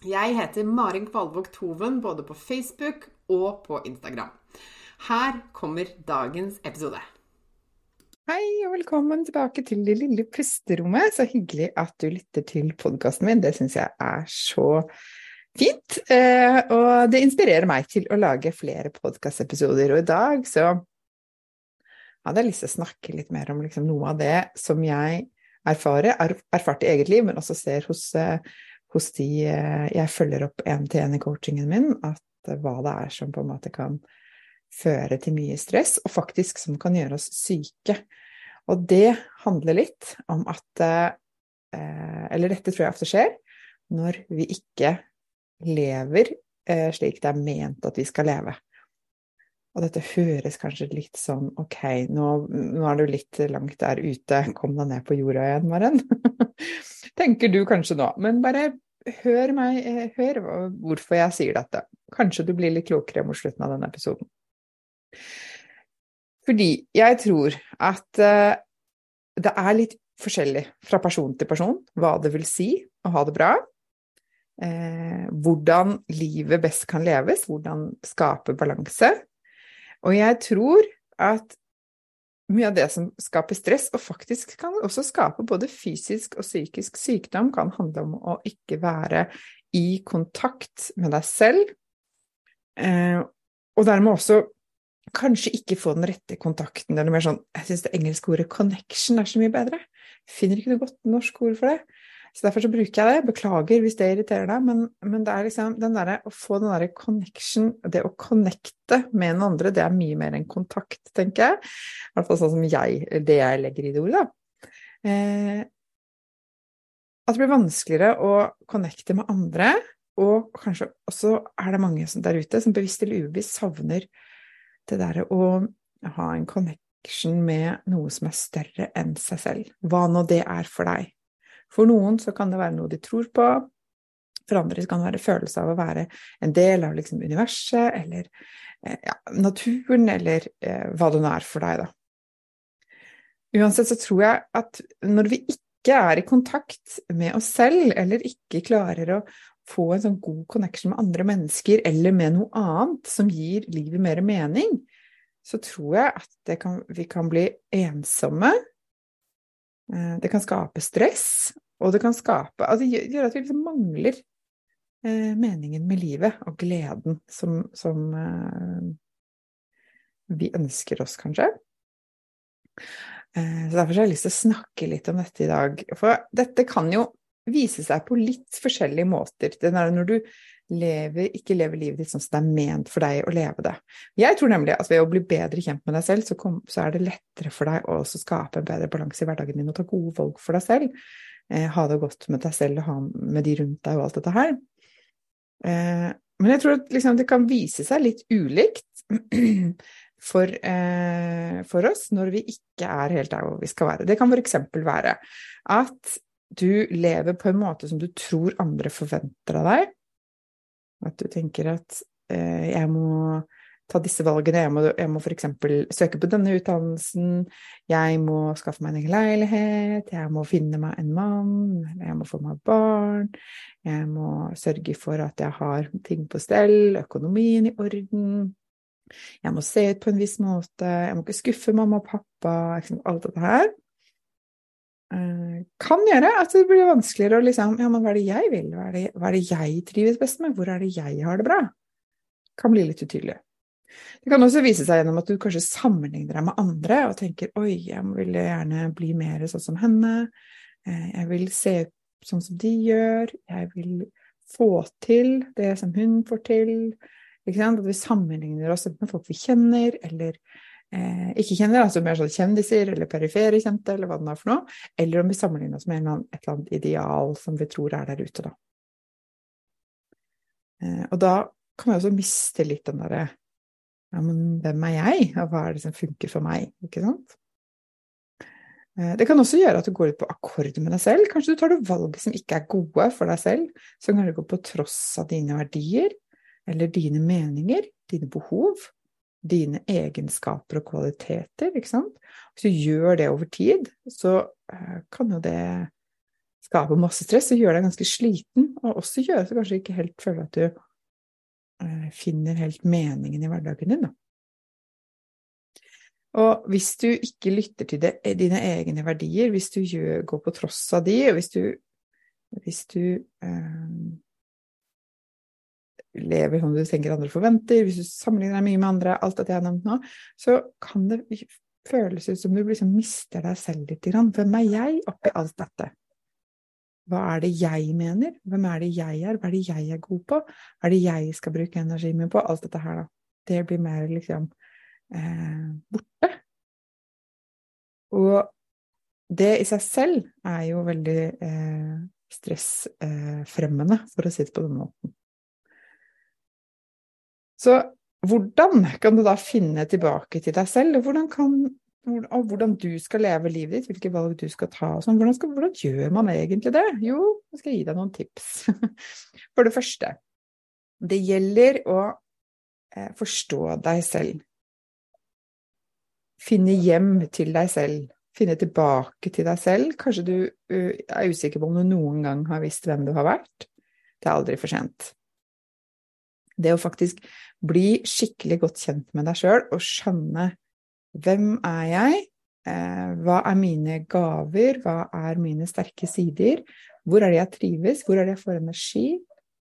Jeg heter Marin Kvalvåg Toven både på Facebook og på Instagram. Her kommer dagens episode. Hei og velkommen tilbake til Det lille pusterommet. Så hyggelig at du lytter til podkasten min. Det syns jeg er så fint. Eh, og det inspirerer meg til å lage flere podkastepisoder. Og i dag så hadde jeg lyst til å snakke litt mer om liksom noe av det som jeg erfarer, erfarte i eget liv, men også ser hos eh, hos de eh, jeg følger opp én-til-én i coachingen min, at hva det er som på en måte kan føre til mye stress, og faktisk som kan gjøre oss syke. Og det handler litt om at eh, Eller dette tror jeg ofte skjer når vi ikke lever eh, slik det er ment at vi skal leve. Og dette høres kanskje litt sånn ok, nå, nå er du litt langt der ute, kom deg ned på jorda igjen, Maren. Tenker du kanskje nå. Men bare hør meg, eh, hør hvorfor jeg sier dette. Kanskje du blir litt klokere mot slutten av denne episoden. Fordi jeg tror at uh, det er litt forskjellig fra person til person hva det vil si å ha det bra. Eh, hvordan livet best kan leves, hvordan skape balanse. Og jeg tror at mye av det som skaper stress, og faktisk kan også skape både fysisk og psykisk sykdom, kan handle om å ikke være i kontakt med deg selv, eh, og dermed også kanskje ikke få den rette kontakten. Det er noe mer sånn Jeg syns det engelske ordet 'connection' er så mye bedre. Finner ikke noe godt norsk ord for det. Så derfor så bruker jeg det. Beklager hvis det irriterer deg, men, men det er liksom den derre å få den derre connection, det å connecte med den andre, det er mye mer enn kontakt, tenker jeg. I hvert fall sånn som jeg, det jeg legger i det ordet, da. Eh, at det blir vanskeligere å connecte med andre, og kanskje også er det mange der ute som bevisst eller ubevisst savner det derre å ha en connection med noe som er større enn seg selv. Hva nå det er for deg. For noen så kan det være noe de tror på, for andre kan det være følelse av å være en del av liksom universet eller eh, ja, naturen, eller eh, hva det nå er for deg, da. Uansett så tror jeg at når vi ikke er i kontakt med oss selv, eller ikke klarer å få en sånn god connection med andre mennesker, eller med noe annet som gir livet mer mening, så tror jeg at kan, vi kan bli ensomme, det kan skape stress, og det kan skape Altså gjøre at vi liksom mangler eh, meningen med livet og gleden som, som eh, vi ønsker oss, kanskje. Eh, så Derfor har jeg lyst til å snakke litt om dette i dag. For dette kan jo vise seg på litt forskjellige måter. Det er når du lever, ikke lever livet ditt sånn som det er ment for deg å leve det. Jeg tror nemlig at ved å bli bedre kjent med deg selv, så, kom, så er det lettere for deg å skape en bedre balanse i hverdagen din og ta gode valg for deg selv. Eh, ha det godt med deg selv og ha med de rundt deg og alt dette her. Eh, men jeg tror at liksom, det kan vise seg litt ulikt for, eh, for, oss når vi ikke er helt der hvor vi skal være. Det kan f.eks. være at du lever på en måte som du tror andre forventer av deg, at du tenker at eh, jeg må ta disse valgene. Jeg må, jeg må f.eks. søke på denne utdannelsen, jeg må skaffe meg en egen leilighet, jeg må finne meg en mann, jeg må få meg barn, jeg må sørge for at jeg har ting på stell, økonomien i orden, jeg må se ut på en viss måte, jeg må ikke skuffe mamma og pappa, alt dette her. Eh, kan gjøre at det blir vanskeligere å liksom Ja, men hva er det jeg vil? Hva er det, hva er det jeg trives best med? Hvor er det jeg har det bra? Kan bli litt utydelig. Det kan også vise seg gjennom at du kanskje sammenligner deg med andre og tenker oi, jeg vil gjerne bli mer sånn som henne, eh, jeg vil se ut sånn som de gjør, jeg vil få til det som hun får til. At vi sammenligner oss med folk vi kjenner, eller eh, ikke kjenner, altså mer sånn kjendiser eller perifere kjente, eller hva det er for noe, eller om vi sammenligner oss med et eller annet ideal som vi tror er der ute, da. Eh, og da kan vi også miste litt den derre ja, men hvem er jeg, og hva er det som funker for meg, ikke sant? Eh, det kan også gjøre at du går ut på akkord med deg selv. Kanskje du tar det valget som ikke er gode for deg selv, som kan gå på tross av dine verdier, eller dine meninger, dine behov, dine egenskaper og kvaliteter, ikke sant. Hvis du gjør det over tid, så eh, kan jo det skape masse stress og gjøre deg ganske sliten, og også gjøre så kanskje ikke helt føler at du Eh, finner helt meningen i hverdagen din. Da. Og hvis du ikke lytter til det, eh, dine egne verdier, hvis du gjør, går på tross av de, og hvis du, hvis du eh, lever som du tenker andre forventer, hvis du sammenligner deg mye med andre, alt dette jeg har nevnt nå, så kan det føles ut som du liksom mister deg selv litt. Hvem er jeg oppi alt dette? Hva er det jeg mener? Hvem er det jeg er? Hva er det jeg er god på? Hva er det jeg skal bruke energien min på? Alt dette her, da. Det blir mer liksom eh, borte. Og det i seg selv er jo veldig eh, stressfremmende, for å si det på den måten. Så hvordan kan du da finne tilbake til deg selv, og hvordan kan og hvordan du skal leve livet ditt, hvilke valg du skal ta. Sånn. Hvordan, hvordan, gjør man egentlig det? Jo, jeg skal gi deg noen tips. For det første, det gjelder å eh, forstå deg selv. Finne hjem til deg selv. Finne tilbake til deg selv. Kanskje du uh, er usikker på om du noen gang har visst hvem du har vært. Det er aldri for sent. Det å faktisk bli skikkelig godt kjent med deg sjøl og skjønne hvem er jeg? Eh, hva er mine gaver? Hva er mine sterke sider? Hvor er det jeg trives? Hvor er det jeg får energi?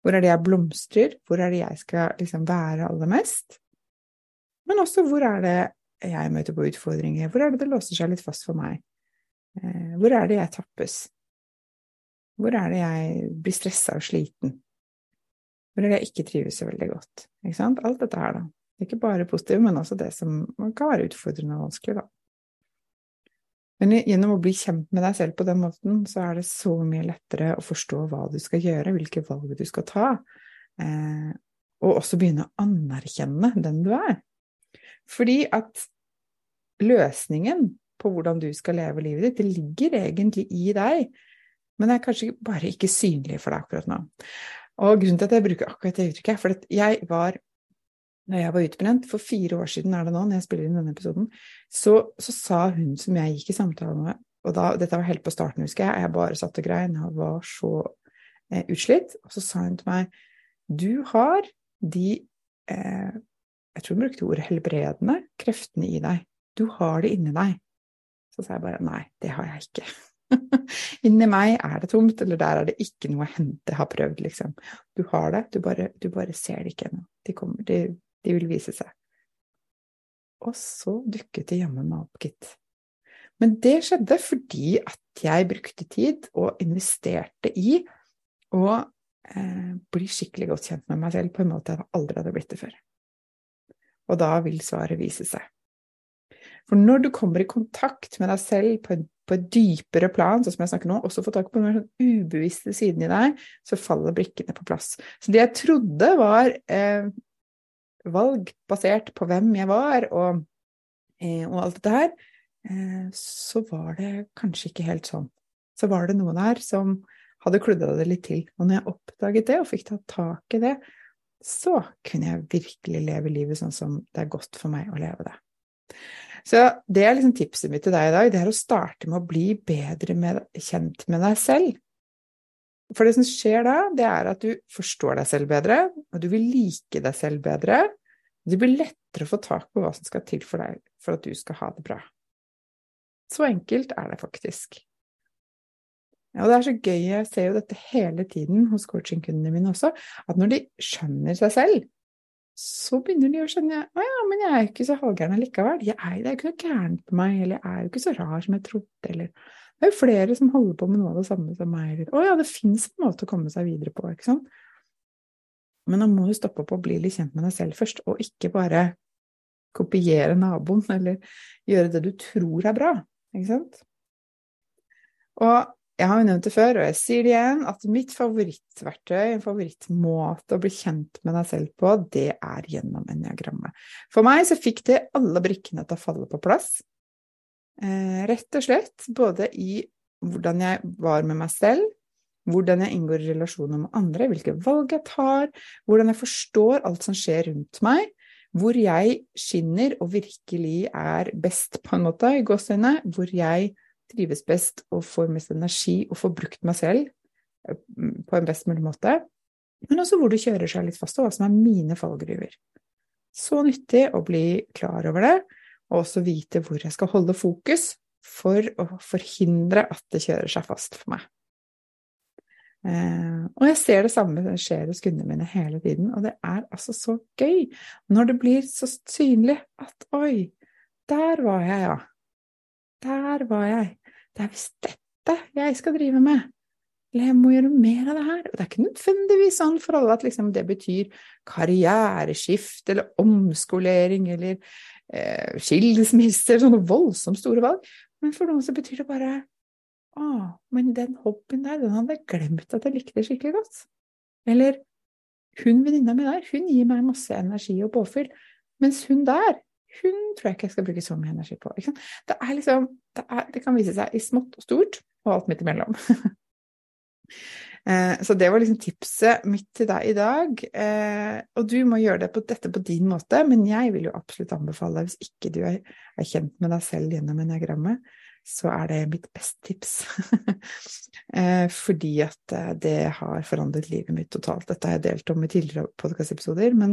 Hvor er det jeg blomstrer? Hvor er det jeg skal liksom være aller mest? Men også hvor er det jeg møter på utfordringer? Hvor er det det låser seg litt fast for meg? Eh, hvor er det jeg tappes? Hvor er det jeg blir stressa og sliten? Er det jeg ikke trives så veldig godt? Ikke sant? Alt dette her, da. Ikke bare positivt, men også det som kan være utfordrende og vanskelig, da. Men gjennom å bli kjent med deg selv på den måten, så er det så mye lettere å forstå hva du skal gjøre, hvilke valg du skal ta, eh, og også begynne å anerkjenne den du er. Fordi at løsningen på hvordan du skal leve livet ditt, det ligger egentlig i deg, men det er kanskje bare ikke synlig for deg akkurat nå. Og grunnen til at jeg bruker akkurat det uttrykket, er for at jeg var når jeg var utbrent, for fire år siden er det nå, når jeg spiller inn denne episoden, så, så sa hun som jeg gikk i samtale med, og da, dette var helt på starten, husker jeg, jeg bare satt og grein, jeg var så eh, utslitt, og så sa hun til meg, du har de, eh, jeg tror hun brukte ordet helbredende, kreftene i deg, du har det inni deg. Så sa jeg bare nei, det har jeg ikke. Inni meg er det tomt, eller der er det ikke noe å hente, har prøvd, liksom. Du har det, du bare, du bare ser det ikke ennå. De kommer, de, de vil vise seg. Og så dukket det jammen meg opp, gitt. Men det skjedde fordi at jeg brukte tid og investerte i å eh, bli skikkelig godt kjent med meg selv på en måte jeg aldri hadde blitt det før. Og da vil svaret vise seg. For når du kommer i kontakt med deg selv på, på et dypere plan, sånn som jeg snakker nå, også få tak på den sånn ubevisste siden i deg, så faller brikkene på plass. Så det jeg trodde var eh, valg basert på hvem jeg var, og, eh, og alt dette her, eh, så var det kanskje ikke helt sånn. Så var det noe der som hadde kludra det litt til. Og når jeg oppdaget det og fikk tatt tak i det, så kunne jeg virkelig leve livet sånn som det er godt for meg å leve det. Så det er liksom tipset mitt til deg i dag, det er å starte med å bli bedre med, kjent med deg selv. For det som skjer da, det er at du forstår deg selv bedre, og du vil like deg selv bedre. Det blir lettere å få tak på hva som skal til for deg for at du skal ha det bra. Så enkelt er det faktisk. Og det er så gøy, jeg ser jo dette hele tiden hos coachingkundene mine også, at når de skjønner seg selv, så begynner de å skjønne at ja, men jeg er jo ikke så halvgæren likevel. Jeg er, det er jo ikke noe gærent på meg, eller jeg er jo ikke så rar som jeg trodde, eller Det er jo flere som holder på med noe av det samme som meg, eller å ja, det fins en måte å komme seg videre på, ikke sant. Men da må du stoppe opp og bli litt kjent med deg selv først, og ikke bare kopiere naboen, eller gjøre det du tror er bra, ikke sant. Og jeg har jo nevnt det før, og jeg sier det igjen, at mitt favorittverktøy, en favorittmåte å bli kjent med deg selv på, det er gjennom enneagrammet. For meg så fikk det alle brikkene til å falle på plass. Eh, rett og slett både i hvordan jeg var med meg selv, hvordan jeg inngår i relasjoner med andre, hvilke valg jeg tar, hvordan jeg forstår alt som skjer rundt meg, hvor jeg skinner og virkelig er best, på en måte, i gåseøynene, hvor jeg trives best og får mest energi og får brukt meg selv eh, på en best mulig måte, men også hvor det kjører seg litt fast, og hva som er mine fallgruver. Så nyttig å bli klar over det, og også vite hvor jeg skal holde fokus for å forhindre at det kjører seg fast for meg. Eh, og jeg ser det samme skjer hos kundene mine hele tiden, og det er altså så gøy når det blir så synlig at oi, der var jeg, ja. Der var jeg. Det er visst dette jeg skal drive med. Eller jeg må gjøre mer av det her. Og det er ikke nødvendigvis sånn for alle at liksom det betyr karriereskift eller omskolering eller eh, skilsmisse sånne voldsomt store valg. Men for noen så betyr det bare Å, men den hobbyen der, den hadde jeg glemt at jeg likte skikkelig godt. Eller hun venninna mi der, hun gir meg masse energi og påfyll. Mens hun der, hun tror jeg ikke jeg skal bruke så mye energi på. Det, liksom, det, er, det, kan vise seg i smått og stort, og alt midt imellom. Eh, så det var liksom tipset mitt til deg i dag. Eh, og du må gjøre det på, dette på din måte, men jeg vil jo absolutt anbefale deg, hvis ikke du er, er kjent med deg selv gjennom enagrammet, så er det mitt beste tips. Eh, fordi at det har forandret livet mitt totalt. Dette har jeg delt om i tidligere podkastepisoder, men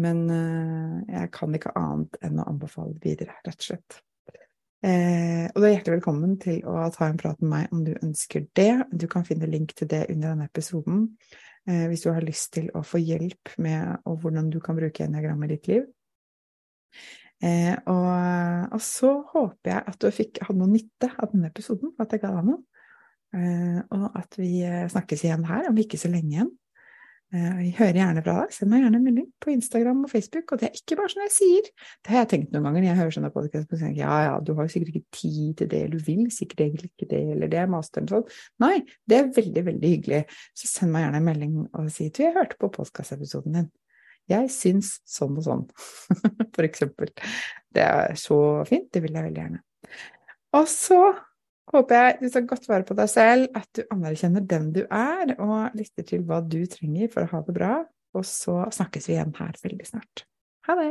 men uh, jeg kan ikke annet enn å anbefale det videre, rett og slett. Eh, og du er hjertelig velkommen til å ta en prat med meg om du ønsker det. Du kan finne link til det under denne episoden eh, hvis du har lyst til å få hjelp med hvordan du kan bruke eniagram i ditt liv. Eh, og, og, så håper jeg at du fikk, hadde noe nytte av denne episoden, at jeg ga deg noe. Eh, og at vi eh, snakkes igjen her om ikke så lenge igjen. Eh, jeg hører gjerne fra deg. Send meg gjerne en melding på Instagram og Facebook. Og det er ikke bare sånn jeg sier. Det har jeg tenkt noen ganger jeg hører sånne podkaster. Ja, ja, du har sikkert ikke tid til det, eller du vil sikkert egentlig ikke det, eller det er masteren sånn. Nei, det er veldig, veldig hyggelig. Så send meg gjerne en melding og si du, jeg hørte på podkastepisoden din. Jeg syns sånn og sånn, for eksempel. Det er så fint. Det vil jeg veldig gjerne. Og så håper jeg du tar godt vare på deg selv, at du anerkjenner den du er, og lytter til hva du trenger for å ha det bra. Og så snakkes vi igjen her veldig snart. Ha det!